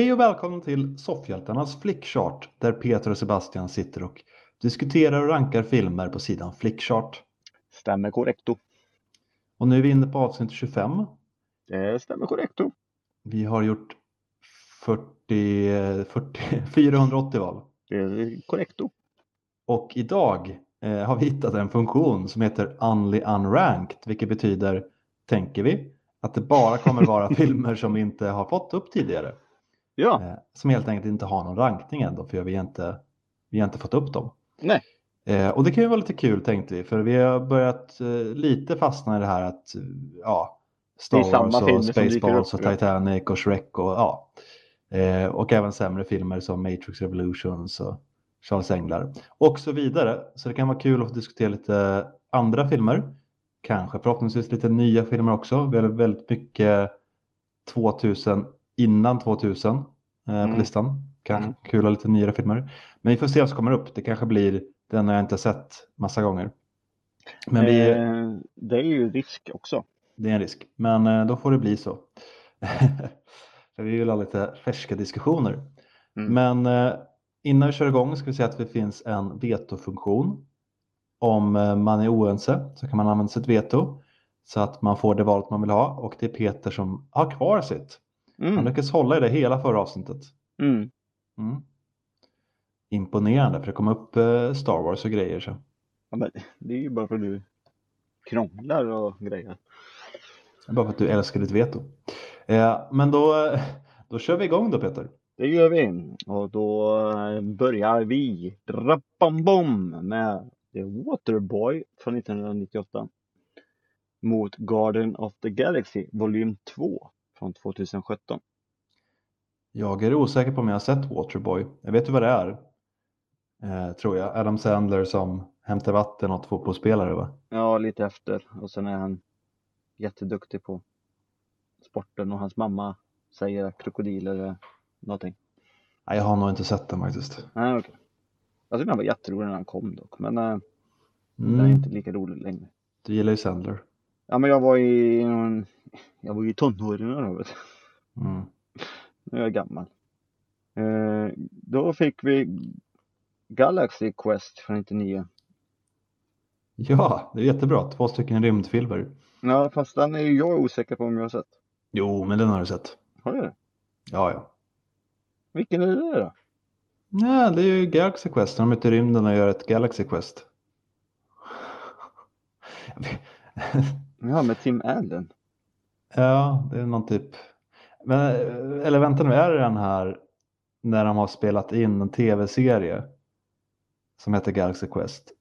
Hej och välkommen till Soffhjältarnas flickchart där Peter och Sebastian sitter och diskuterar och rankar filmer på sidan Flickchart. Stämmer korrekto. Och nu är vi inne på avsnitt 25. Det stämmer korrekto. Vi har gjort 40, 40, 480 val. Det är korrekto. Och idag eh, har vi hittat en funktion som heter Only Unranked, vilket betyder, tänker vi, att det bara kommer vara filmer som vi inte har fått upp tidigare. Ja, Eh, som helt enkelt inte har någon rankning ändå, för vi har inte, vi har inte fått upp dem. nej. Eh, och det kan ju vara lite kul tänkte vi, för vi har börjat eh, lite fastna i det här att ja, Star Wars och Spaceballs och. Titanic och Shrek och ja. Och även sämre filmer som Matrix Revolutions och Charles Änglar och så vidare. Så det kan vara kul att diskutera lite andra filmer. Kanske förhoppningsvis lite nya filmer också. Vi har väldigt mycket 2000 innan 2000 eh, på Mm. listan. Kanske Mm. kul lite nyare filmer. Men vi får se vad som kommer upp. Det kanske blir den jag inte sett massa gånger. Men vi, Eh, det är ju risk också. det är en risk. Men eh, då får det bli så. För vi vill ha lite färska diskussioner. Mm. Men eh, innan vi kör igång ska vi säga att det finns en vetofunktion. Om eh, man är oense så kan man använda sitt veto så att man får det valet man vill ha och det är Peter som har kvar sitt. Han Mm. lyckades hålla i det hela förra avsnittet. Mm. Mm. Imponerande för det kom upp eh, Star Wars och grejer. Så. Ja, men det är ju bara för att du krånglar och grejer. Bara för att du älskar ditt veto. Eh, men då, eh, då kör vi igång då Peter. Det gör vi. Och då eh, börjar vi Rappambom med The Waterboy från 1998 mot Garden of the Galaxy volym 2 från 2017. Jag är osäker på om jag har sett Waterboy. Jag vet ju vad det är. Eh, tror jag. Adam Sandler som hämtar vatten åt fotbollsspelare va? Ja, lite efter. Och sen är han jätteduktig på sporten och hans mamma säger krokodiler är någonting. Nej, jag har nog inte sett den faktiskt. Nej, okej. Jag tyckte han var jätterolig när han kom dock, men äh, den är Mm. inte lika rolig längre. Du gillar ju Sandler. Ja, men jag var i, en- jag var i tonåren då, vet. Mm. Nu är jag gammal. Eh, då fick vi Galaxy Quest från 99. Ja, det är jättebra. Två stycken rymdfilmer. Ja, fast den är ju jag osäker på om jag har sett. Jo, men den har du sett. Har du det? Ja, ja. Vilken är det då? Nej, det är ju Galaxy Quest. De är ute i rymden och gör ett Galaxy Quest. Ja, med Tim Allen. Ja, det är någon typ. Men, eller vänta nu, är det den här när de har spelat in en tv-serie som heter Galaxy Quest?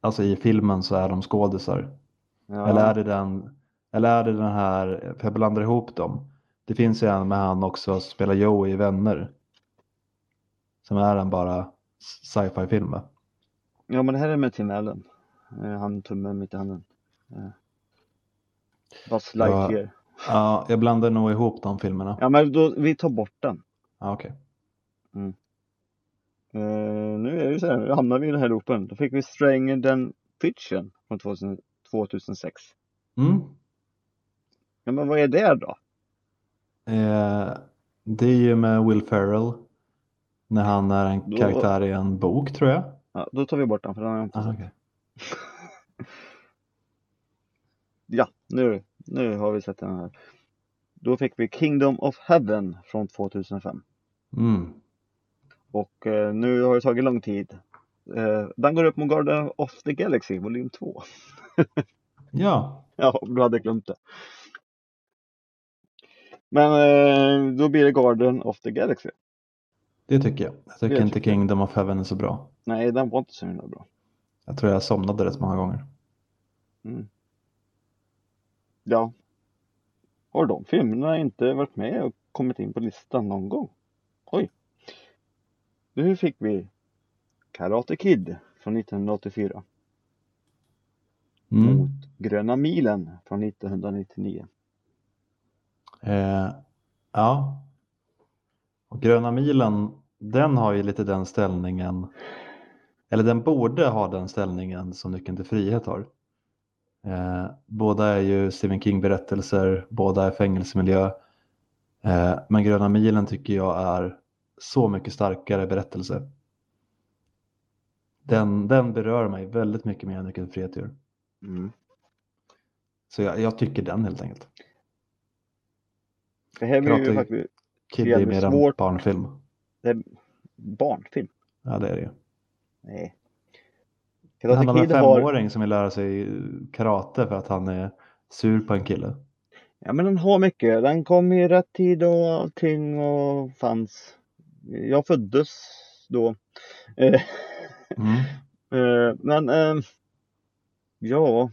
Alltså i filmen så är de skådisar. Ja. Eller är det den, eller är det den här, jag blandar ihop dem. Det finns ju en med han också som spelar Joey i Vänner. Som är en bara sci-fi film va? Ja, men det här är med Tim Allen. Eh, Han tummen mitt i handen. Eh. Buzz Ja. Lightyear. Ja, jag blandar nog ihop de filmerna. Ja, men då, vi tar bort den. Ja, okej. Eh, nu är det så här, nu hamnar vi i den här loopen. Då fick vi Stranger than Fiction från 2000, 2006. Mm. Ja, men vad är det då? Eh, det är ju med Will Ferrell. När han är en Då- karaktär i en bok tror jag. Ja, då tar vi bort den för den har jag inte Ah, sett. Ja, nu, nu har vi sett den här. Då fick vi Kingdom of Heaven från 2005. mm. Och eh, nu har det tagit lång tid. Eh, den går upp mot Garden of the Galaxy volym 2. Ja, Ja, du hade glömt det. Men eh, då blir det Garden of the Galaxy. det tycker jag. Jag tycker inte tycker jag. Kingdom of Heaven är så bra. Nej, den var inte så himla bra. Jag tror jag somnade rätt många gånger. Mm. Ja. Har de filmerna inte varit med och kommit in på listan någon gång? Oj. Nu fick vi Karate Kid från 1984 Mm. mot Gröna milen från 1999. Eh, ja. Och Gröna milen, den har ju lite den ställningen. Eller den borde ha den ställningen som Nyckeln till frihet har. Eh, båda är ju Stephen King berättelser, båda är fängelsemiljö. Eh, men Gröna milen tycker jag är så mycket starkare berättelse. Den, den berör mig väldigt mycket mer än Nyckeln till frihet gör. Mm. Så jag, jag tycker den helt enkelt. Det här blir ju faktiskt Kid är mer en svårt. barnfilm. det är barnfilm. Ja det är det ju. Nej. Det handlar om en Kid har, femåring som vill lära sig karate för att han är sur på en kille. ja men den har mycket. Den kom i rätt tid och allting och fanns. Jag föddes då. Eh, Mm. Eh, men eh, ja,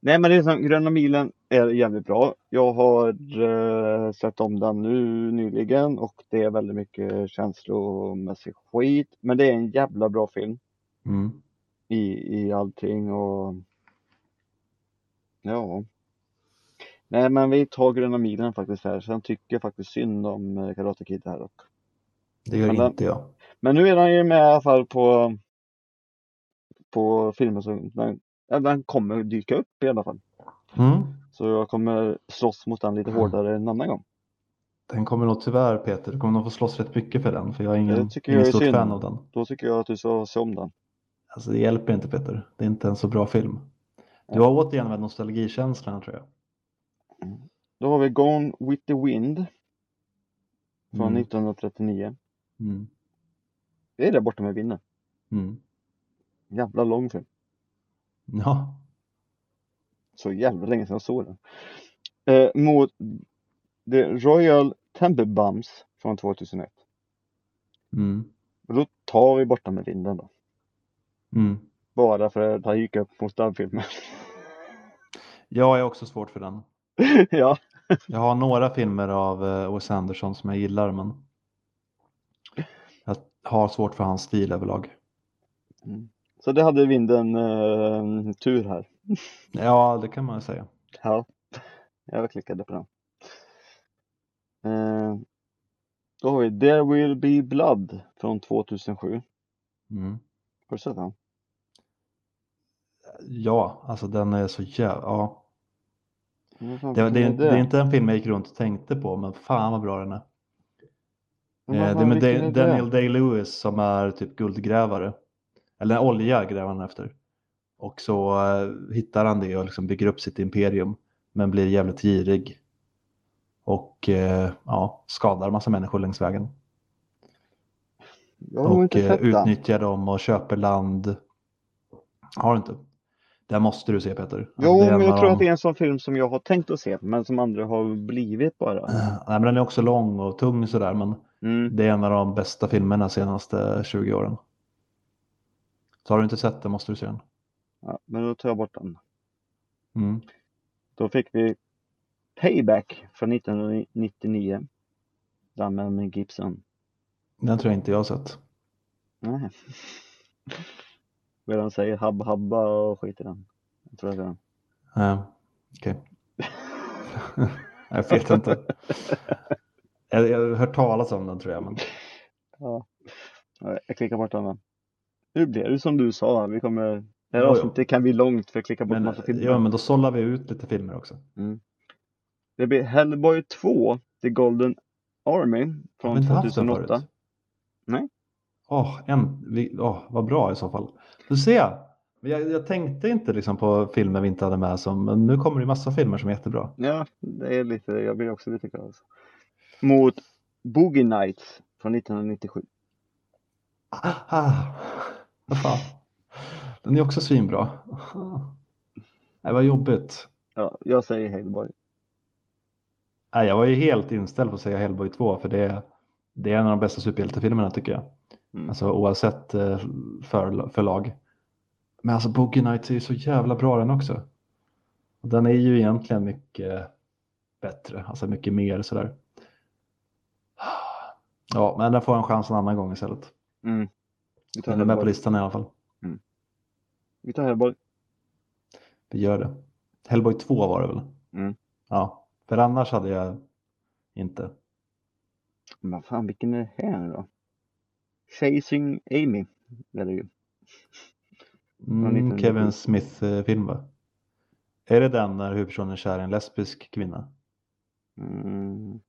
nej men det är som Gröna milen är jävligt bra. Jag har eh, sett om den nu nyligen och det är väldigt mycket känslomässig skit. Men det är en jävla bra film Mm. i, i allting och ja. Nej men vi tar Gröna milen faktiskt här. Sen tycker jag faktiskt synd om eh, Karate Kid här och Det gör Men den- inte jag. Men nu är den ju med i alla fall på på filmen som den, den kommer dyka upp i alla fall. Mm. Så jag kommer slåss mot den lite hårdare en annan gång. Den kommer nog tyvärr Peter, du kommer nog få slåss rätt mycket för den för jag är ingen, ingen stort fan av den. Då tycker jag att du ska se om den. Alltså det hjälper inte Peter, det är inte en så bra film. Du har återigen med nostalgikänslan tror jag. Då har vi Gone with the Wind från Mm. 1939. Mm. Det är där borta med vinden. Mm. Jävla lång film. Ja, Så jävla länge sedan jag såg den. Eh, mot The Royal Tenenbaums från 2001. mm. Och då tar vi borta med vinden då. Mm. Bara för att han gick upp mot den filmen. Jag är också svårt för den. ja. Jag har några filmer av eh, Wes Anderson som jag gillar men jag har svårt för hans stil överlag. Så det hade vinden eh, tur här. Ja, det kan man säga. Ja, jag klickade på den. Eh, då har vi There will be blood från 2007. Mm. Har du sett den? Ja, alltså den är så jävla... Ja. Det, det, vilken det är inte en film jag gick runt och tänkte på men fan vad bra den är. Men Eh, det är med Da- är det? Daniel Day-Lewis som är typ guldgrävare. Eller olja gräver han efter. Och så eh, hittar han det och liksom bygger upp sitt imperium. Men blir jävligt girig. Och eh, ja, skadar massa människor längs vägen. Och eh, utnyttjar dem och köper land. Har du inte? Det måste du se Peter. Jo, men en jag av tror de- att det är en sån film som jag har tänkt att se, men som andra har blivit bara. Nej, men den är också lång och tung sådär. Men Mm. det är en av de bästa filmerna senaste 20 åren. Så har du inte sett den måste du se den. Ja, men då tar jag bort den. Mm. Då fick vi Payback från 1999. Den med Gibson. Den tror jag inte jag har sett. Nej. Vad de säger? Habba habba och skit i den. Jag tror det är den. Nej, okej. jag vet inte. Jag, jag har hört talas om den tror jag. Men... Ja. Ja, Jag klickar bort den. Nu blir det som du sa. Vi kommer... Det här avsnittet kan bli långt för att klicka bort Men, massa filmer. ja, men då sållar vi ut lite filmer också. Det blir Hellboy 2, The Golden Army från inte haft den 2008. förut? Nej. Åh, en, vi, åh, vad bra i så fall. Du ser, jag, jag tänkte inte liksom på filmer vi inte hade med som, men nu kommer det massa filmer som är jättebra. Ja, det är lite, jag blir också lite glad. alltså. Mot Boogie Nights från 1997. Ah, ah, vad fan. Den är också svinbra. Nej, vad jobbigt. Ja, jag säger Hellboy. Nej, jag var ju helt inställd på att säga Hellboy 2 för det, är- det är en av de bästa superhjältefilmerna tycker jag. Mm. Alltså oavsett eh, för, förlag. Men alltså Boogie Nights är ju så jävla bra den också. Och den är ju egentligen mycket bättre, alltså mycket mer sådär. Ja, men den får en chans en annan gång istället. Mm. Vi tar Den är med på listan i alla fall. Vi tar Hellboy. Vi gör det. Hellboy 2 var det väl? Mm. Ja, för annars hade jag inte. Men vad fan, vilken är det här nu då? Chasing Amy. är det ju. Mm, 1997. Kevin Smith-film va? Är det den när huvudpersonen är kär en lesbisk kvinna? Mm.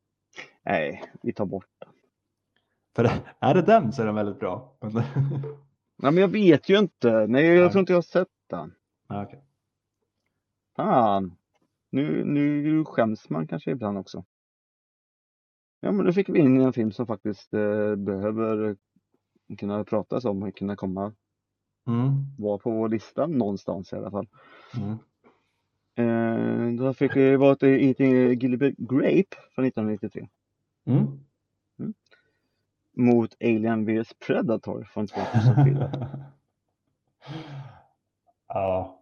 Nej, vi tar bort den. För är det den så är den väldigt bra. Nej, men jag vet ju inte. Nej, jag Nej. tror inte jag har sett den. ja, okej. Fan. Nu, nu skäms man kanske ibland också. Ja, men nu fick vi in en film som faktiskt eh, behöver kunna pratas om och kunna komma, mm. vara på vår lista någonstans i alla fall. Mm. Eh, då fick vi vara till Gilbert Grape från 1993 Mm. mot Alien vs Predator från 2004. ja.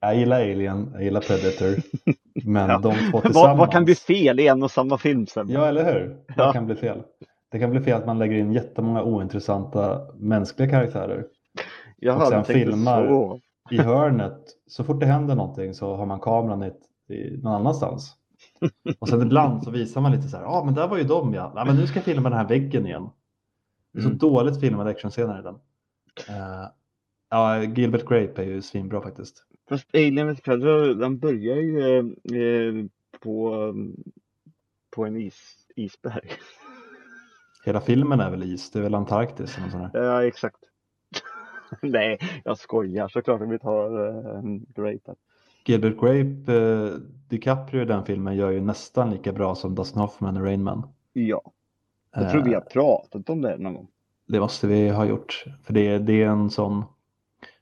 Jag gillar Alien, jag gillar Predator. Men Ja. de två tillsammans. vad, vad kan bli fel i en och samma film sen? Ja, eller hur? Ja. Vad kan bli fel? Det kan bli fel att man lägger in jättemånga ointressanta mänskliga karaktärer. jag och sen filmar. så. I hörnet, så fort det händer någonting så har man kameran i, i någon annanstans. Och sen ibland så visar man lite så här, ja ah, men där var ju de ja. ja men nu ska jag filma den här väggen igen. Det är så Mm. dåligt filmade actionscener i den. Eh, ja, Gilbert Grape är ju svinbra faktiskt. Fast Alien vs Predator, den börjar ju eh, eh, på, på en is, isberg. Hela filmen är väl is, det är väl Antarktis eller sånt där. Ja, exakt. Nej, jag skojar. Såklart att vi tar eh, Grape. Gilbert Grape, eh, DiCaprio i den filmen gör ju nästan lika bra som Dustin Hoffman i Rain Man. Ja, jag tror Eh, vi har pratat om det någon gång. Det måste vi ha gjort. För det är, det är en sån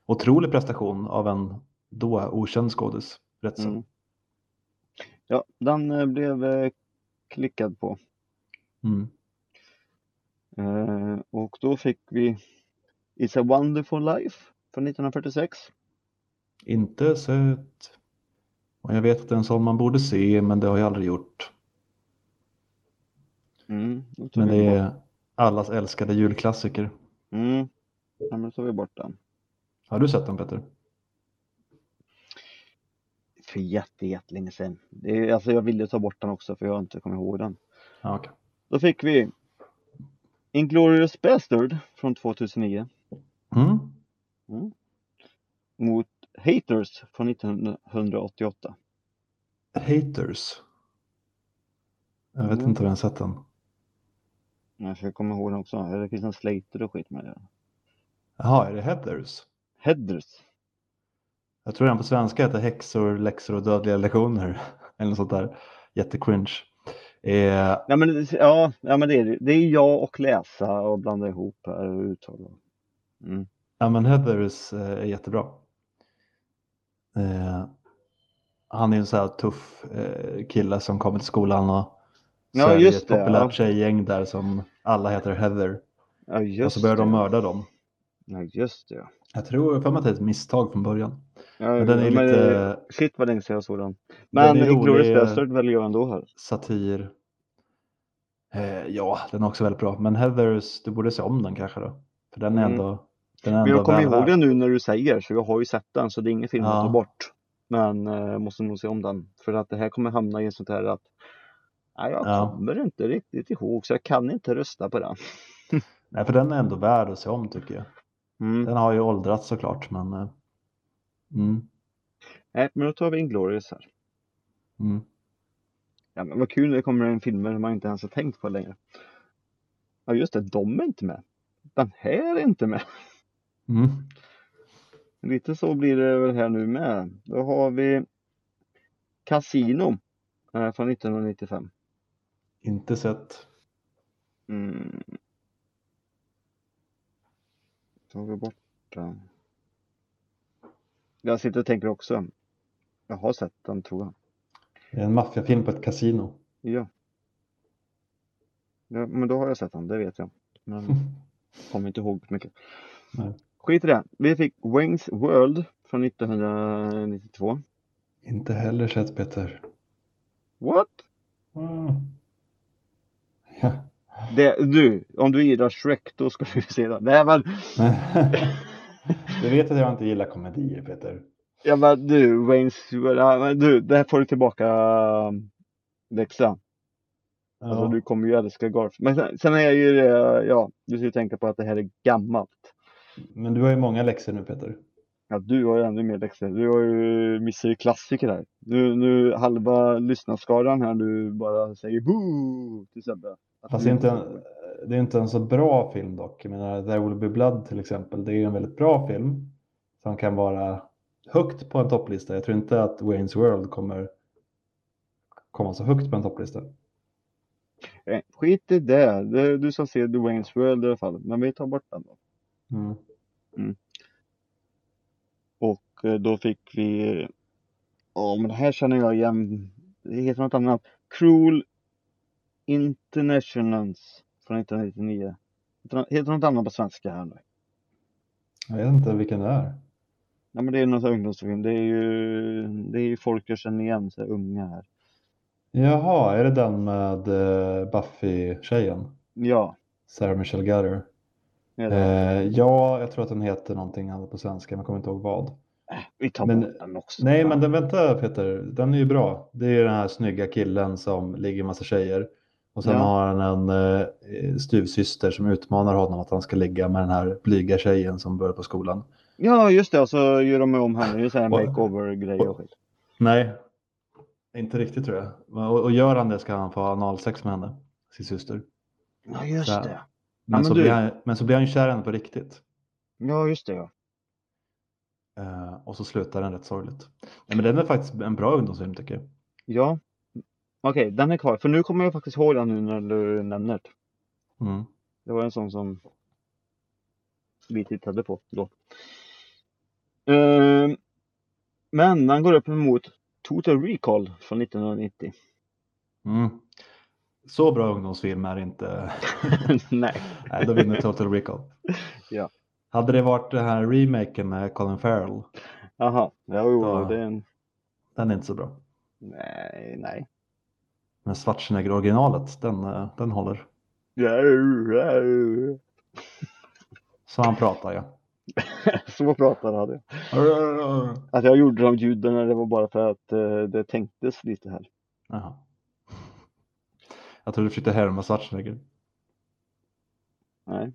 otrolig prestation av en då okänd skådis. Rätt så. Mm. Ja, den eh, blev eh, klickad på. Mm. Eh, och då fick vi It's a wonderful life från 1946. Inte sett. Och jag vet att det är en sån man borde se, men det har jag aldrig gjort. Mm, Men det bort- är allas älskade julklassiker. Mm, ja, men då tar vi bort den. Har du sett den Peter? För jätte, jättelänge sedan. Det är, alltså jag ville ta bort den också för jag har inte kommit ihåg den. Ja, okej. Då fick vi Inglourious Bastard från 2009 Mm. mot Haters från 1988. Haters. Jag vet Mm. inte om jag har sett den. Jag ska komma ihåg den också. Det Christian Slater och skit med det? Jaha, är det Heathers? Headers. Jag tror den på svenska heter Häxor, läxor och dödliga lektioner. Eller något sånt där. Jättecringe. Eh, Ja men, ja, ja, men det är det. Är jag och läsa och blanda ihop här och uttala. Mm. ja, men Heathers eh, är jättebra. Eh, han är en så här tuff eh, kille som kommer till skolan och Ja, så är just det ett populärt ja. tjejgäng där som alla heter Heather. Ja och just så börjar de det. mörda dem. Ja just det. Ja. Jag tror för mig att det är ett misstag från början. Ja, Men den är men, lite- eh, Shit vad länge sedan jag såg den. Men Inglourious Bastard väljer jag ändå här. Satir. Eh, ja, den är också väldigt bra. Men Heathers, du borde se om den kanske då. För den är Mm. ändå, den är Men ändå jag kommer väl ihåg den nu när du säger så jag har ju sett den så det är ingen film att Ja. ta bort. Men eh, måste nog se om den. För att det här kommer hamna i en sånt här att Nej, jag Ja. kommer inte riktigt ihåg så jag kan inte rösta på den. Nej, för den är ändå värd att se om tycker jag. Mm. Den har ju åldrats såklart, men eh, mm, Nej, men då tar vi Inglourious här. mm. Ja, men vad kul när det kommer en filmer man inte ens har tänkt på längre. Ja just det, de är inte med. Den här är inte med. Mm. Lite så blir det väl här nu med. Då har vi Casino eh, från 1995. Inte sett. Mm. Tar vi bort den. Jag sitter och tänker också. Jag har sett den tror jag. Det är en maffiafilm på ett kasino. Ja. ja. Men då har jag sett den, det vet jag. Men kommer inte ihåg mycket. Nej. Skit i det. Vi fick Wayne's World från 1992. Inte heller sett Peter. What? Mm. Ja. Det, du, om du gillar Shrek då ska du se den. Nej men, du vet att jag inte gillar komedier Peter. ja, men du, Wayne's du, det här får du tillbaka um, läxa. Ja. Alltså du kommer ju älska Garf. Men sen, sen är ju det, ja, du ska ju tänka på att det här är gammalt. Men du har ju många läxor nu Peter. Ja, du har ju ännu mer läxor. Du har ju missat ju klassiker här. Nu, nu halva lyssnarskaran här nu bara säger boo till Sebbe. Fast det är, inte en, det är inte en så bra film dock. Jag menar, There Will Be Blood till exempel. Det är ju en väldigt bra film. Som kan vara högt på en topplista. Jag tror inte att Wayne's World kommer komma så högt på en topplista. Eh, Skit i det. det du som ser The Wayne's World i alla fall. Men vi tar bort den då. Mm. Och eh, då fick vi, ja men det här känner jag igen. Det heter något annat. Cruel Internationals från 1999. Heter nå- Heter något annat på svenska här nu. Jag vet inte vilken det är. Ja men det är någon här ungdomsfilm. Det är ju, det är ju folk jag känner igen, så unga här. Jaha, är det den med eh, Buffy-tjejen? Ja, Sarah Michelle Gellar? Eh, ja, jag tror att den heter någonting annat på svenska, men jag kommer inte ihåg vad. vi tar men- bort den också. Nej, men den, vänta Peter, den är ju bra. Det är den här snygga killen som ligger med massa tjejer. Och sen Ja. har han en eh, styvsyster som utmanar honom att han ska ligga med den här blyga tjejen som börjar på skolan. Ja just det, och så gör de om henne. Det är så här makeover-grej och skit. Nej, inte riktigt tror jag. Och, och gör han det ska han få analsex med henne, sin syster. Ja just Så- det. Men, men så du- blir han, men så blir han ju kär henne på riktigt. Ja just det ja. Eh, och så slutar den rätt sorgligt. Nej, men den är faktiskt en bra ungdomsfilm tycker jag. Ja. Okej, den är kvar. För nu kommer jag faktiskt ihåg den nu när du nämner det. Mm. Det var en sån som vi tittade på då. Ehm, men den går upp emot Total Recall från 1990. Mm. Så bra ungdomsfilm är inte. Nej. Nej, då vinner Total Recall. Ja. Hade det varit den här remaken med Colin Farrell, Jaha, ja, jo, Ja. det är en... den är inte så bra. Nej, nej. Men Schwarzenegger-originalet, den, eh, den håller. Så han pratar ja. Så pratade hade jag. Att jag gjorde de ljuden det var bara för att eh, det tänktes lite här. Jaha. Jag tror du försökte härma Schwarzenegger. Nej.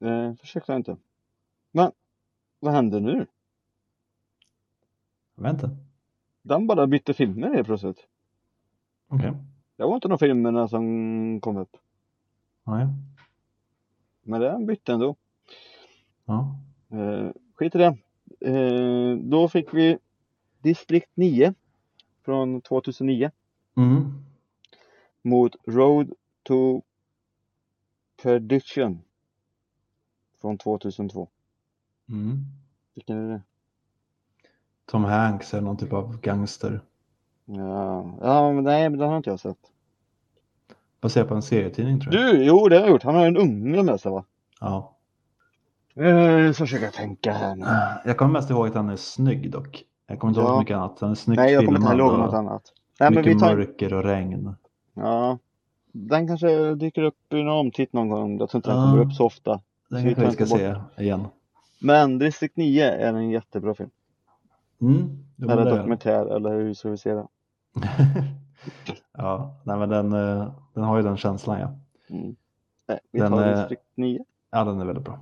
Eh, försökte jag inte. Men vad hände nu? Jag vet inte. Den bara bytte filmer helt plötsligt. Okej. Det var inte de filmerna som kom upp. Nej. Men den bytte ändå. Ja. Eh, skit i det. Eh, då fick vi District 9 från 2009 Mm. mot Road to Perdition från 2002. Mm. Vilken är det? Tom Hanks är någon typ av gangster. Ja, ja men nej, men den har inte jag sett. Baserat på en serietidning tror jag. Du, jo det har jag gjort. Han har en unge med sig va? Ja. Eh, så försöker jag tänka här nu. Jag kommer mest ihåg att han är snygg dock. Jag kommer inte ihåg Ja. så mycket annat. Han är snyggt Nej, jag kommer inte ihåg något annat. Nej, men mycket vi tar... mörker och regn. Ja. Den kanske dyker upp i någon omtitt någon gång. Jag tror inte den Ja. kommer upp så ofta. Den Så kanske vi ska se igen. Men District 9 är en jättebra film. Mm. Men Eller den. dokumentär, eller hur ska vi se det? ja, nej, men den, eh, den har ju den känslan ja. Mm. Nej, vi Den tar är- District 9. Ja, den är väldigt bra.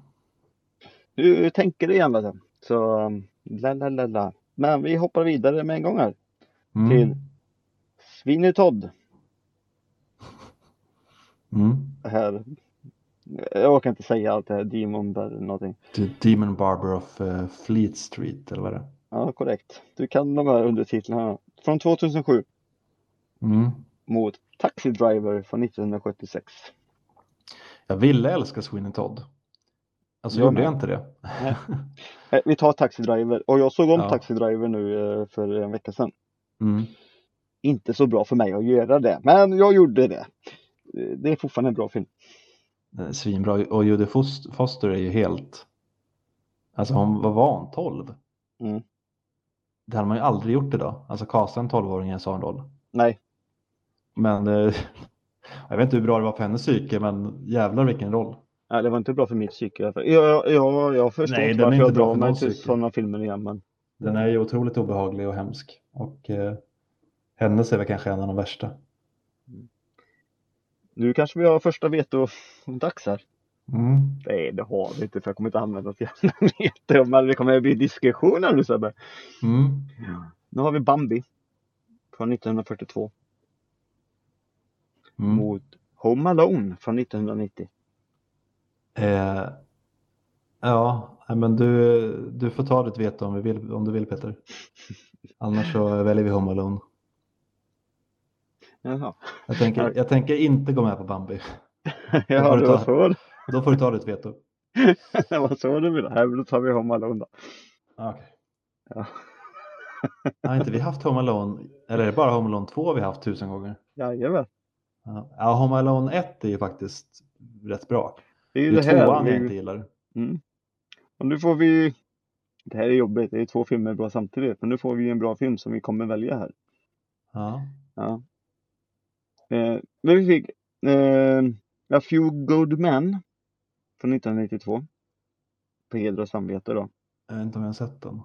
Hur tänker du igen du? Så, um, la la la la. Men vi hoppar vidare med en gång här. Mm. Till Sweeney Todd. Mm. Här. Jag orkar inte säga allt det här. Demon eller någonting. The Demon Barber of eh, Fleet Street eller vad är det Ja, korrekt. Du kan de här undertitlarna. Från 2007 mm. mot Taxi Driver från 1976. Jag ville älska Sweeney Todd. Alltså Jag gjorde jag inte det? Eh, Vi tar Taxi Driver och jag såg om Ja. Taxi Driver nu eh, för en vecka sedan. Mm. Inte så bra för mig att göra det, men jag gjorde det. Eh, Det är fortfarande en bra film. Svinbra. Och Judy Fos- Foster är ju helt... Alltså hon, var hon? 12? Mm. Det hade man ju aldrig gjort idag. Alltså kasta en 12-åring i en sån roll. Nej, Men eh, jag vet inte hur bra det var för hennes psyke, men jävlar vilken roll. nej, det var inte bra för mitt psyke. Jag, jag, jag förstår Nej, inte varför inte jag bra drar mig till sådana filmer igen. Men Den är ju otroligt obehaglig och hemsk. Och eh, hennes är väl kanske en av de värsta. nu kanske vi har första veto-dags här. Mm. Nej, det har vi inte för jag kommer inte använda ett jävla meter. Men det kommer bli diskussioner nu Sebbe. Mm. Nu har vi Bambi. Från 1942. Mm. Mot Home Alone från 1990. Eh, ja, men du, du får ta ditt veto om, vi vill, om du vill Peter. Annars så väljer vi Home Alone. Jaha. Jag tänker, jag tänker inte gå med på Bambi. Ja, det var så. Då får du ta ditt veto. Det var så du ville. Här, då tar vi Home Alone då. Ah, Okej. Ja. Har inte vi haft Home Alone, eller är det bara Home Alone 2 vi har haft tusen gånger? Jajamän. Ja, Home Alone 1 är ju faktiskt rätt bra. Det är Det ju det här. tvåan det är jag inte gillar. Mm. Och nu får vi. Det här är jobbigt. Det är två filmer bra samtidigt. Men nu får vi en bra film som vi kommer välja här. Ja. Ja. Eh, men vi fick eh, A Few Good Men från 1992. På heder och samvete då. Jag vet inte om jag har sett den.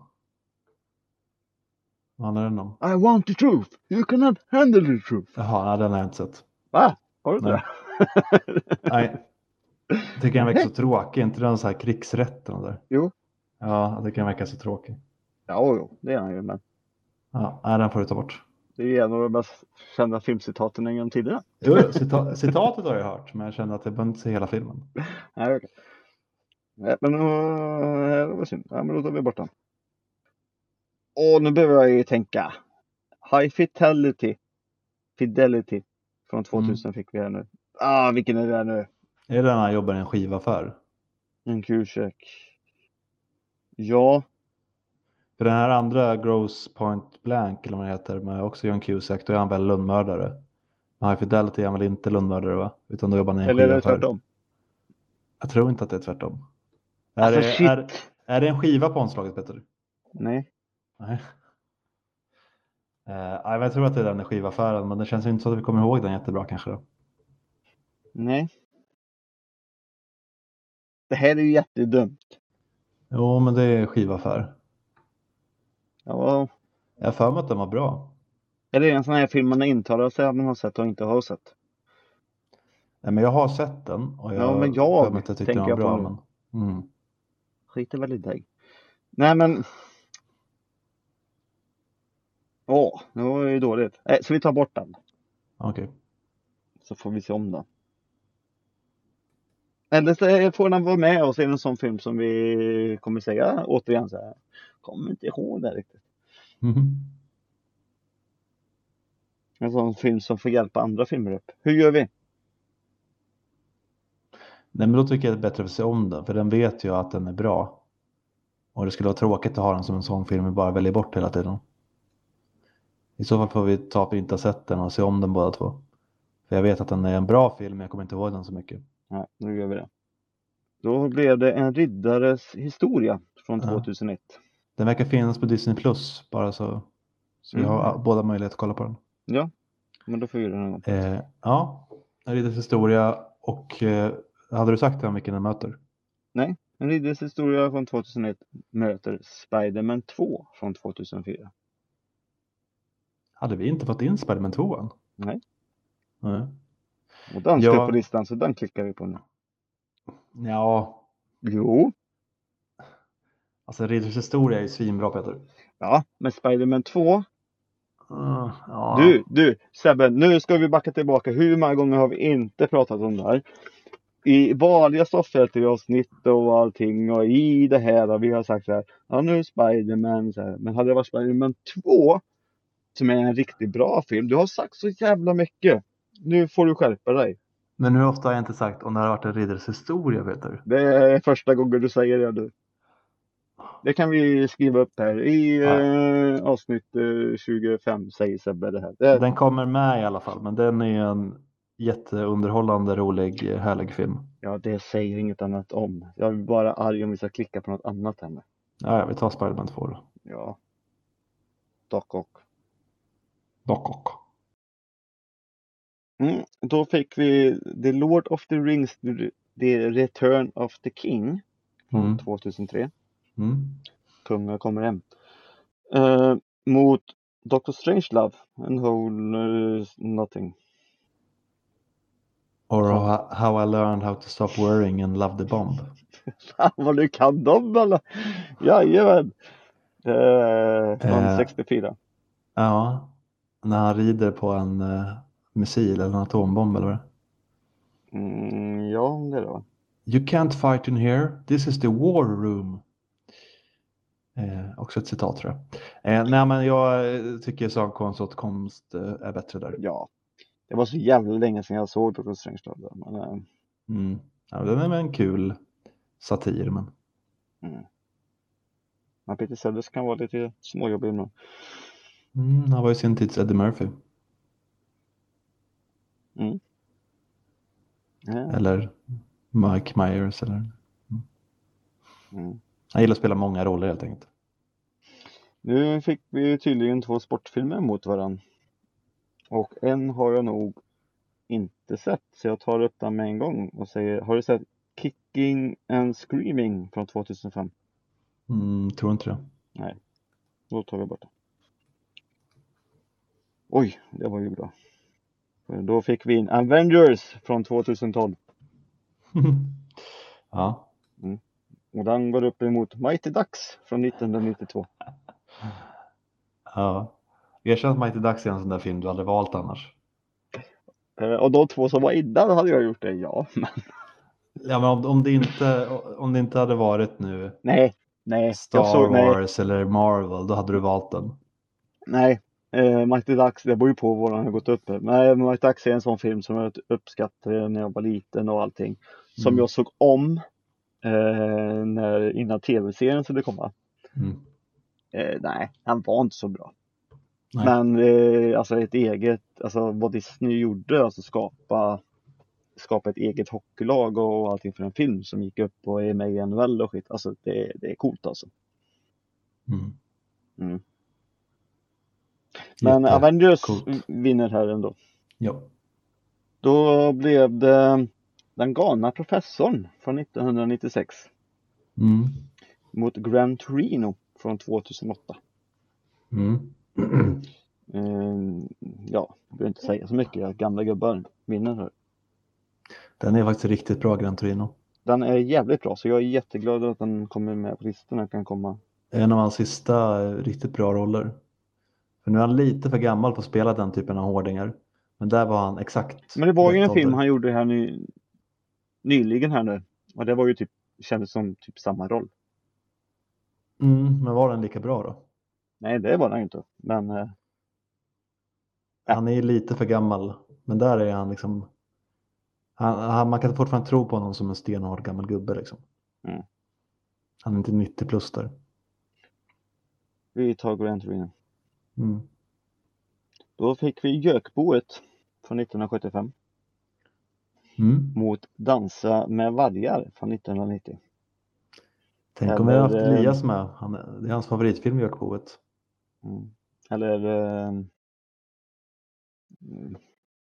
Vad handlar den om? I want the truth. You cannot handle the truth. Jaha, nej, den har jag inte sett. Va? Har du inte det? Nej. Jag tycker den verkar så tråkig. Är inte den så här krigsrätten där? Jo. Ja, jag tycker den verkar så tråkig. Ja, jo, det är han ju. Men Ja, nej, den får du ta bort. Det är en av de mest kända filmcitaten en gång tidigare. Jo, cita citatet har jag hört, men jag kände att jag behöver inte se hela filmen. Nej, okej. Nej, men uh, det var synd. Ja, men då tar vi bort den. Och nu behöver jag ju tänka. High Fidelity. Fidelity. Från 2000 fick vi här nu. Ah, vilken är det nu? Är det den han jobbar i en skivaffär? En Kursek. Ja, För den här andra Gross Point Blank, eller vad det heter, med också John Cusack, då är han väl lönnmördare. Men High Fidelity är han väl inte lönnmördare va? Utan då jobbar han i en eller är det tvärtom? Jag tror inte att det är tvärtom. Alltså, är, shit. det, är, är det en skiva på omslaget Peter? Nej. Nej. Nej, men jag tror att det är den i skivaffären, men det känns inte så att vi kommer ihåg den jättebra kanske då. Nej. Det här är ju jättedumt. Jo, men det är skivaffär. Ja, Jag har för mig att den var bra. är det en sån här film man intalar sig att man har sett och inte har sett? Nej, men jag har sett den och jag Ja, men jag jag tyckte den var bra. på Men, mm. Skiter väl i dig. Nej men. Åh, det var ju dåligt. Eh, så vi tar bort den. Okej. Så får vi se om den. Eller så får den vara med och se en sån film som vi kommer säga återigen så här. Kommer inte ihåg det riktigt. Mhm. En sån film som får hjälpa andra filmer upp. Hur gör vi? Nej, men då tycker jag det är bättre att se om den, för den vet jag att den är bra. Och det skulle vara tråkigt att ha den som en sån film vi bara väljer bort hela tiden. I så fall får vi ta vi inte sett den och se om den båda två. För jag vet att den är en bra film, men jag kommer inte ihåg den så mycket. Nej, nu gör vi det. Då blev det en riddares historia från Ja. 2001. Den verkar finnas på Disney Plus, bara så, så vi Mm. har båda möjlighet att kolla på den. Ja, men då får vi göra gång. Eh, ja, en liten historia och eh, hade du sagt den vilken den möter? En riddares historia från 2001 möter Spiderman 2 från 2004. Hade vi inte fått in Spiderman 2 än? Nej. Nej. Och den Ja. på listan så den klickar vi på nu. Ja, Jo. Alltså Ridders historia är ju svinbra Peter. Ja, men Spiderman 2. Mm, ja. Du, du Sebbe, nu ska vi backa tillbaka. Hur många gånger har vi inte pratat om det här? I vanliga soffhjälteavsnitt och allting och i det här har vi har sagt så här. Ja nu är Spiderman så här. Men hade det varit Spiderman 2 som är en riktigt bra film. Du har sagt så jävla mycket. Nu får du skärpa dig. Men hur ofta har jag inte sagt om det hade varit en Ridders historia Peter? Det är första gången du säger det nu. Det kan vi skriva upp här. I Ja. eh, avsnitt eh, 25 säger Sebbe det här. Det, Den kommer med i alla fall, men den är en jätteunderhållande, rolig, härlig film. Ja, det säger inget annat om. Jag är bara arg om vi ska klicka på något annat här med. Ja, ja, vi tar Spiderman 2 då. Ja. Dock och. Dock och. Mm, då fick vi The Lord of the Rings, The Return of the King. Från Mm. 2003. Mm. Kungar kommer hem. Eh, mot Doctor Strangelove, En Whole eh, Nothing. Or how, how I learned how to stop worrying and love the bomb. Fan vad du kan dem alla! Jajamän! Eh, från Eh. 64. Ja, när han rider på en uh, missil eller en atombomb eller vad. Mm, ja, det är det va? You can't fight in here, this is the war room. Eh, också ett citat tror jag. Eh, nej men jag eh, tycker sångkonståtkomst eh, är bättre där. Ja. Det var så jävla länge sedan jag såg Dr. Men, eh, Mm. Ja, den är väl en kul satir men mm. Men Peter Sellers kan vara lite småjobbig ibland. mm, han var ju sin tids Eddie Murphy. Ja. Eller Mike Myers eller. Mm. Han gillar att spela många roller helt enkelt. Nu fick vi tydligen två sportfilmer mot varandra. Och en har jag nog inte sett, så jag tar upp den med en gång och säger, har du sett Kicking and Screaming från 2005? Mm, tror inte det. Då tar vi bort det. Oj, det var ju bra. Då fick vi in Avengers från 2012 ja. Och den går upp emot Mighty Ducks från 1992. ja. Erkänn att Mighty Ducks är en sån där film du aldrig valt annars. Eh, Och de två som var innan hade jag gjort det, ja. Men Ja, men om, om, det inte, om det inte hade varit nu nej, nej. Star såg, nej, Wars eller Marvel, då hade du valt den. nej. Eh, Mighty Ducks, det beror ju på vad den har gått upp med. Nej, Mighty Ducks är en sån film som jag uppskattade när jag var liten och allting. Som Mm. jag såg om eh, när, innan tv-serien skulle komma. Mm. Eh, nej, han var inte så bra. Nej. Men eh, alltså ett eget, alltså vad Disney gjorde, alltså skapa skapa ett eget hockeylag och allting för en film som gick upp och är med i NHL och skit. Alltså det, det är coolt alltså. Mm. Mm. Men Avengers coolt. vinner här ändå. Ja. Då blev det Den galna professorn från 1996 Mm. mot Gran Torino från 2008. Mm. Eh, ja, jag behöver inte säga så mycket. Gamla gubbar vinner här. Den är faktiskt riktigt bra, Gran Torino. Den är jävligt bra så jag är jätteglad att den kommer med på listan. Kan komma. En av hans sista eh, riktigt bra roller. För nu är han lite för gammal för att spela den typen av hårdingar. Men där var han exakt Men det var ju en film han gjorde här ny, nyligen här nu. Och det var ju typ, kändes som typ samma roll. Mm, men var den lika bra då? Nej, det var den inte. Men eh. Han är ju lite för gammal. Men där är han liksom. Han, han, man kan fortfarande tro på honom som en stenhård gammal gubbe liksom. Mm. Han är inte 90 plus där. vi tar Gran Torino. Mm. Då fick vi Gökboet från 1975 Mm. mot Dansa med vargar från 1990. Tänk om vi haft Eller, eh, Elias med. Han, det är hans favoritfilm Gökboet. Mm. Eller eh, mm,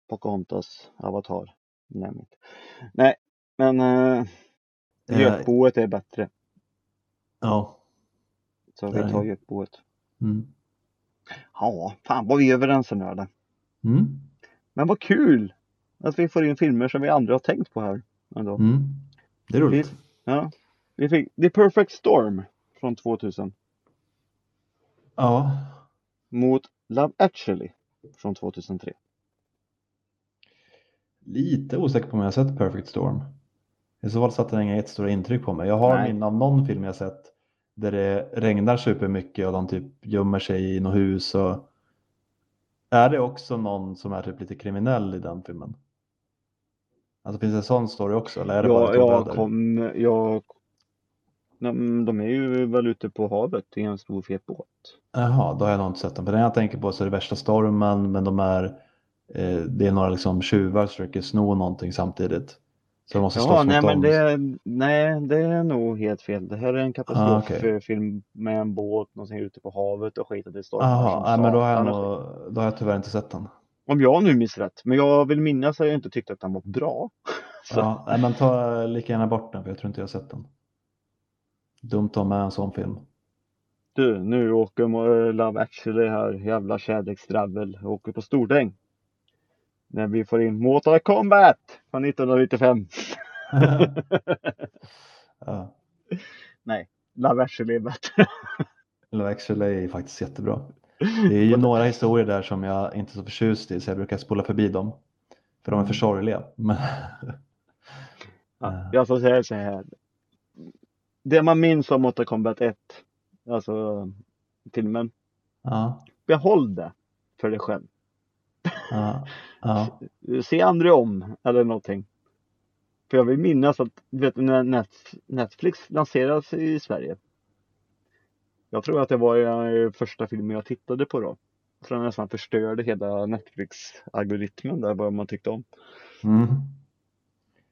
Pocahontas, Avatar. Inte. Nej men eh, Eh, Gökboet är bättre. Ja. Så det vi tar det. Gökboet. Mm. Ja, fan vad vi är överens nu eller? Mm. Men vad kul! Att vi får in filmer som vi andra har tänkt på här. Ändå. Mm. Det är roligt. Ja. Vi fick The Perfect Storm från 2000 Ja. mot Love Actually från 2003. Lite osäker på om jag har sett Perfect Storm. I så fall satte den inga jättestora intryck på mig. Jag har minne av någon film jag sett där det regnar supermycket och de typ gömmer sig i något hus. Och... Är det också någon som är typ lite kriminell i den filmen? Alltså finns det en sån story också? Eller är det bara Ja, två jag kom, jag men de är ju väl ute på havet i en stor fet båt. Jaha, då har jag nog inte sett den. För den jag tänker på så är det värsta stormen, men de är, eh, det är några liksom tjuvar som försöker sno någonting samtidigt. Så de måste Ja, slåss nej mot men dem. det, nej, det är nog helt fel. Det här är en Ah, katastroffilm med en båt, någonting ute på havet och skit och det stormar Jaha, nej, men då har, jag nog, då har jag tyvärr inte sett den. Om jag nu minns rätt. Men jag vill minnas att jag inte tyckte att den var bra. Så, Ja, nej, men ta lika gärna bort den för jag tror inte jag sett den. Dumt att ha med en sån film. Du, nu åker Love actually här, jävla kärleksdravel, åker på Stordäng. När vi får in Mortal Kombat från 1995. ja. Nej, Love actually är bättre. Love actually är faktiskt jättebra. Det är ju några historier där som jag inte är så förtjust i så jag brukar spola förbi dem. För de är för sorgliga. Men... Ja, jag får säga så här. Det man minns om Mortal Kombat 1, alltså filmen, ja, behåll det för dig själv. ja, ja. Se andra om eller någonting. För jag vill minnas att, vet när Net- Netflix lanserades i Sverige. Jag tror att det var den första filmen jag tittade på då. Tror den nästan förstörde hela Netflix-algoritmen där, vad man tyckte om. Mm.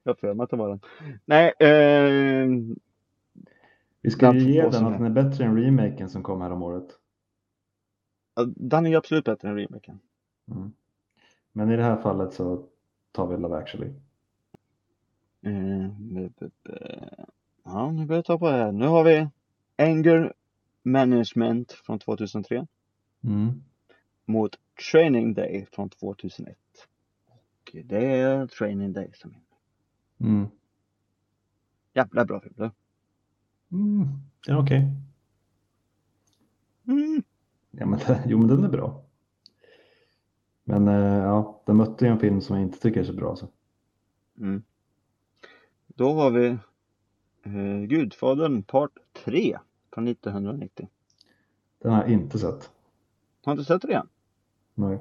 Jag mig att det var den. Nej, eh, Vi ska ju ge den att den är bättre än remaken som kom här om året. den är ju absolut bättre än remaken. Mm. Men i det här fallet så tar vi Love actually. Eh, b- ja, nu börjar jag ta på det här. Nu har vi Anger Management från 2003 Mm. mot Training Day från 2001. Och det är Training Day som är Mm. jävla bra film. du. Mm. Den är okej. Mm. Ja, men, jo, men den är bra. Men eh, ja, den mötte ju en film som jag inte tycker är så bra. Så. Mm. Då har vi eh, Gudfadern Part 3 från 1990. Den har jag inte sett. Har du inte sett än? Nej.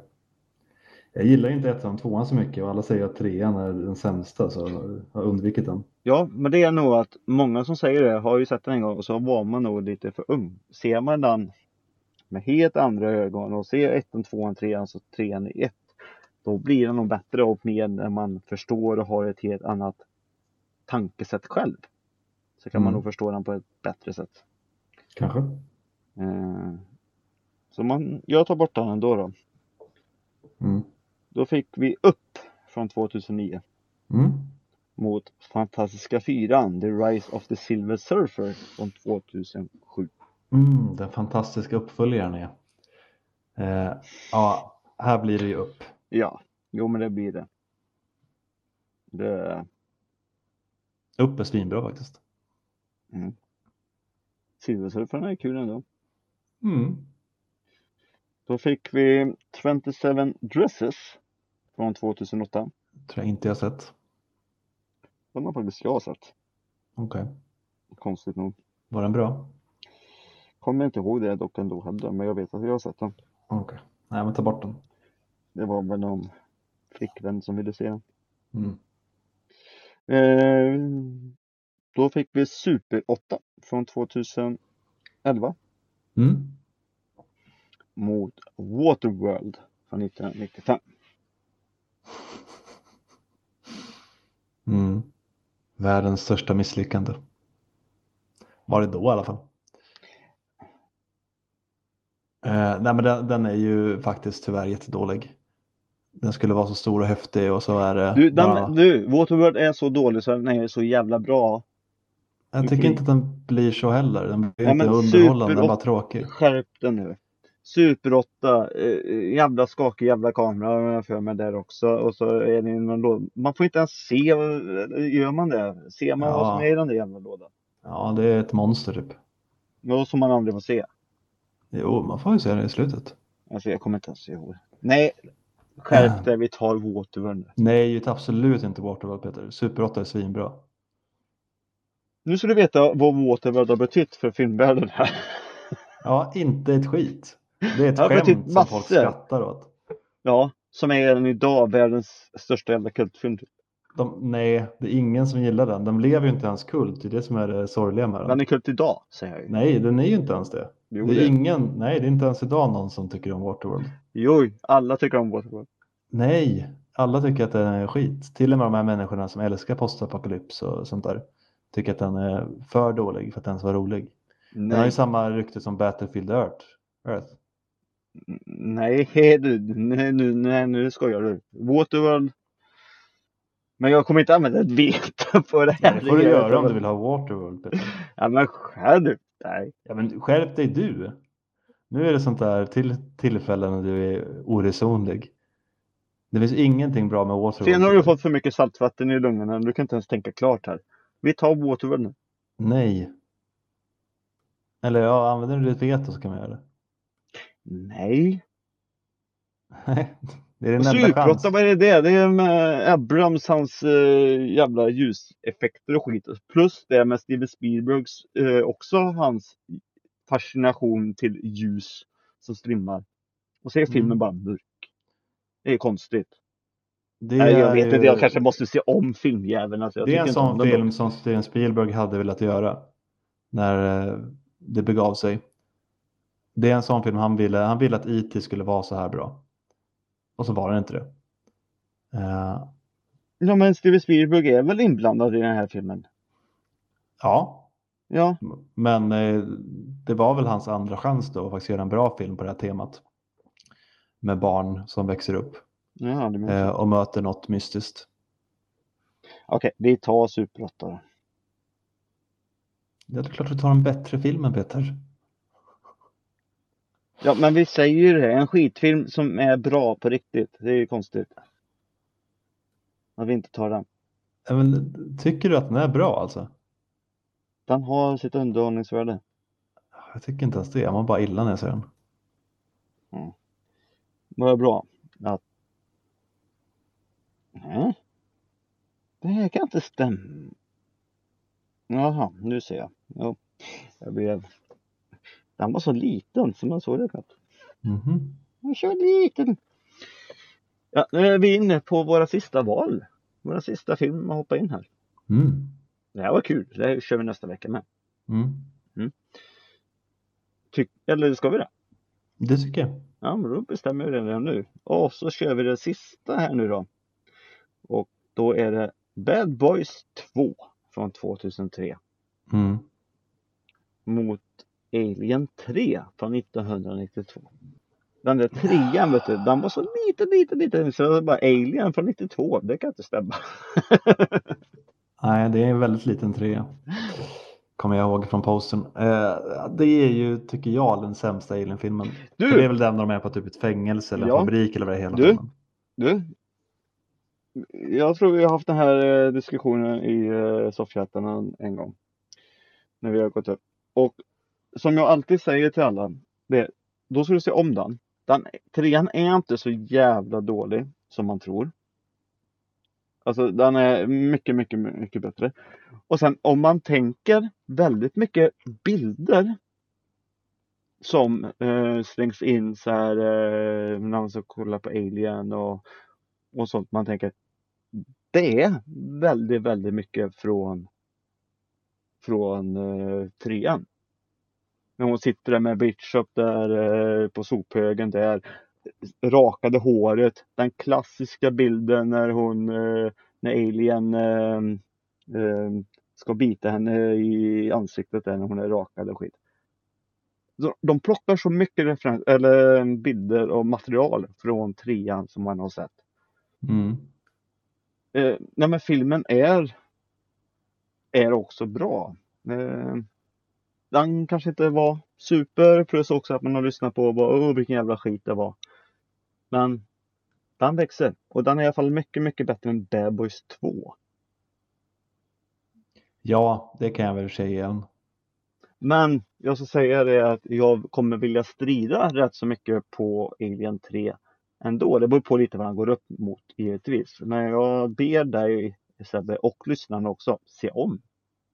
Jag gillar inte ettan och tvåan så mycket och alla säger att trean är den sämsta så jag har undvikit den. Ja, men det är nog att många som säger det har ju sett den en gång och så var man nog lite för ung. Ser man den med helt andra ögon och ser ettan, tvåan, trean, så trean i ett. Då blir den nog bättre och mer när man förstår och har ett helt annat tankesätt själv. Så kan man Mm. nog förstå den på ett bättre sätt. Kanske. Eh, så man, jag tar bort den ändå då. Mm. Då fick vi upp från 2009 Mm. mot Fantastiska Fyran, The Rise of the Silver Surfer från 2007. Mm, den fantastiska uppföljaren är. Eh, ja, här blir det ju upp. Ja, jo men det blir det. Det, Upp är svinbra faktiskt. mm. Silversurfarna är kul ändå. Mm. Då fick vi 27 Dresses från 2008. Tror jag inte jag sett. Den har faktiskt jag sett. Okej. Konstigt nog. Var den bra? Kommer inte ihåg det dock ändå heller, men jag vet att jag har sett den. Okej. Nej, men ta bort den. Det var väl någon flickvän som ville se den. Mm. Eh, då fick vi Super 8 från 2011 Mm. mot Waterworld från 1995. Mm. Världens största misslyckande. Var det då i alla fall. Eh, nej men den, den är ju faktiskt tyvärr jättedålig. Den skulle vara så stor och häftig och så är det Du, den, bara... du, Waterworld är så dålig så den är så jävla bra. Jag tycker inte att den blir så heller. Den blir Ja, inte underhållande, den är bara tråkig. Skärp den nu. Super 8, eh, jävla skakig jävla kamera har jag för mig där också. Och så är det någon låda. Man får inte ens se, gör man det? Ser man vad Ja. som är i den där jävla lådan? Ja, det är ett monster typ. Något som man aldrig får se. Jo, man får ju se det i slutet. Alltså jag kommer inte ens ihåg. Nej, skärp dig, vi tar Waterworld. Nej, det är absolut inte Waterworld Peter. Super 8 är svinbra. Nu ska du veta vad Waterworld har betytt för filmvärlden här. Ja, inte ett skit. Det är ett skämt som massor. folk skrattar åt. Ja, som är än idag världens största jävla kultfilm. typ. De, nej, det är ingen som gillar den. Den blev ju inte ens kult. Det är det som är det sorgliga med den. Den är kult idag, säger jag ju. Nej, den är ju inte ens det. Jo, det är det- ingen, nej, det är inte ens idag någon som tycker om Waterworld. Jo, alla tycker om Waterworld. Nej, alla tycker att den är skit. Till och med de här människorna som älskar postapokalyps och sånt där tycker att den är för dålig för att den ska vara rolig. Den har Nej, ju samma rykte som Battlefield Earth. Earth. nej du, nej, nu, nej, nu skojar du. Waterworld. Men jag kommer inte använda ett veto på det här. Ja, det får du göra om du vill ha Waterworld. Peter. Ja, men skärp dig. Ja, men skärp dig du. Nu är det sånt där till tillfällen när du är oresonlig. Det finns ingenting bra med Waterworld. Sen har du fått för mycket saltvatten i lungorna. Du kan inte ens tänka klart här. Vi tar Waterworld nu. Nej. Eller ja, använder du ditt veto så kan man göra det. Nej. det är din enda chans. Vad är det? Det är med Abrams, hans uh, jävla ljuseffekter och skit. Plus det med Steven Spielbergs, uh, också hans fascination till ljus som strimmar. Och så är filmen Mm. bara mörk. Det är konstigt. Det Nej, jag är vet inte, jag kanske måste se om filmjäveln. Alltså, Det är en sån film som Steven Spielberg hade velat göra när eh, det begav sig. Det är en sån film han ville, han ville att IT skulle vara så här bra. Och så var den inte det. Eh, Ja, men Steven Spielberg är väl inblandad i den här filmen? ja, Ja, men eh, det var väl hans andra chans då att faktiskt göra en bra film på det här temat. Med barn som växer upp ja eh, och möter något mystiskt. Okej, vi tar Super 8 då. Det är klart du tar en bättre film än Peter. Ja, men vi säger ju det. En skitfilm som är bra på riktigt. Det är ju konstigt. Att vi inte tar den. Men, tycker du att den är bra alltså? Den har sitt underhållningsvärde. Jag tycker inte ens det. Jag mår bara illa när jag ser den. Vad är bra? Att... Nej. Det här kan inte stämma. Jaha, nu ser jag. Jo, jag blev... Den var så liten så man såg det knappt. Mhm. Den är så liten. Ja, nu är vi inne på våra sista val. Våra sista film att hoppa in här. Mm. Det här var kul. Det här kör vi nästa vecka med. Mm. Tyck, eller ska vi det? Det tycker jag. Ja, men då bestämmer vi det redan nu. Och så kör vi det sista här nu då. Då är det Bad Boys 2 från 2003 Mm. mot Alien 3 från 1992. Den där trean vet du, den var så liten, liten, liten. Så det var bara Alien från 92. Det kan inte stämma. Nej, det är en väldigt liten trea. Kommer jag ihåg från posten. Eh, det är ju, tycker jag, den sämsta Alien-filmen. För det är väl den där de är på typ ett fängelse eller en Ja. fabrik eller vad det är hela Du. filmen. du. Jag tror vi har haft den här eh, diskussionen i eh, en, gång. När vi har gått upp. Och som jag alltid säger till alla. Det, då ska du se om den. den. Trean är inte så jävla dålig som man tror. Alltså den är mycket, mycket, mycket bättre. Och sen om man tänker väldigt mycket bilder som eh, slängs in så här eh, när man ska kolla på Alien och, och sånt. Man tänker det är väldigt, väldigt mycket från från eh, trean. När hon sitter där med Bishop där eh, på sophögen där. Rakade håret. Den klassiska bilden när hon, eh, när Alien eh, eh, ska bita henne i ansiktet där när hon är rakad och skit. De plockar så mycket referens eller bilder och material från trean som man har sett. Mm. Eh, nej men filmen är är också bra. Eh, den kanske inte var super plus också att man har lyssnat på vad, oh, vilken jävla skit det var. Men den växer och den är i alla fall mycket, mycket bättre än Bad Boys 2. Ja, det kan jag väl säga igen. Men jag ska säga det att jag kommer vilja strida rätt så mycket på Alien 3 ändå. Det beror på lite vad han går upp mot givetvis. Men jag ber dig Sebbe och lyssnarna också se om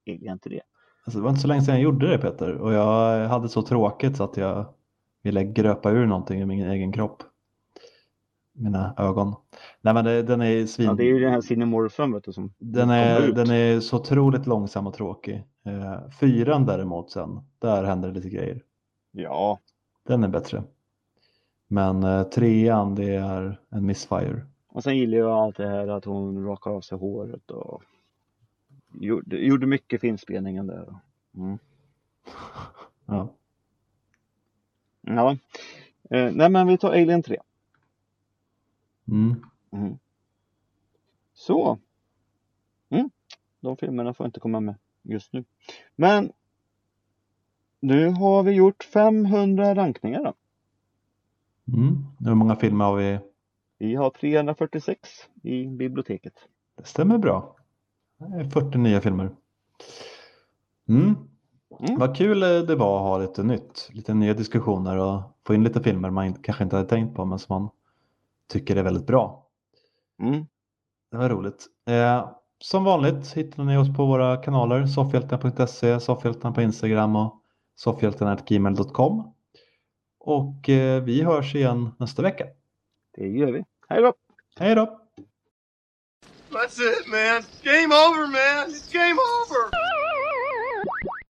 Alien 3. Alltså, det var inte så länge sedan jag gjorde det Peter och jag hade så tråkigt så att jag ville gröpa ur någonting i min egen kropp. Mina ögon. Nej men det, den är svin... Ja, det är ju den här Cinemorphen som Den är, ut. den är så otroligt långsam och tråkig. Eh, fyran däremot sen, där händer det lite grejer. Ja, Den är bättre. Men eh, trean, det är en missfire. och sen gillar jag allt det här att hon rakar av sig håret och gjorde, gjorde mycket finspelningen där. Mm. Ja. Ja. Eh, nej men vi tar Alien 3. Mm. Mm. Så. Mm. De filmerna får inte komma med just nu. Men nu har vi gjort 500 rankningar då. Mm. Hur många filmer har vi Vi har 346 i biblioteket. Det stämmer bra. Det är 40 nya filmer. Mm. Mm. Vad kul det var att ha lite nytt, lite nya diskussioner och få in lite filmer man kanske inte hade tänkt på men som man tycker är väldigt bra. Mm. Det var roligt. Eh, som vanligt hittar ni oss på våra kanaler soffhjältarna.se, soffhjältarna på Instagram och soffhjältarna.gmail.com. Och eh, vi hörs igen nästa vecka. Det gör vi. Hej då! Hej då! That's it, man. Game over, man. It's game over.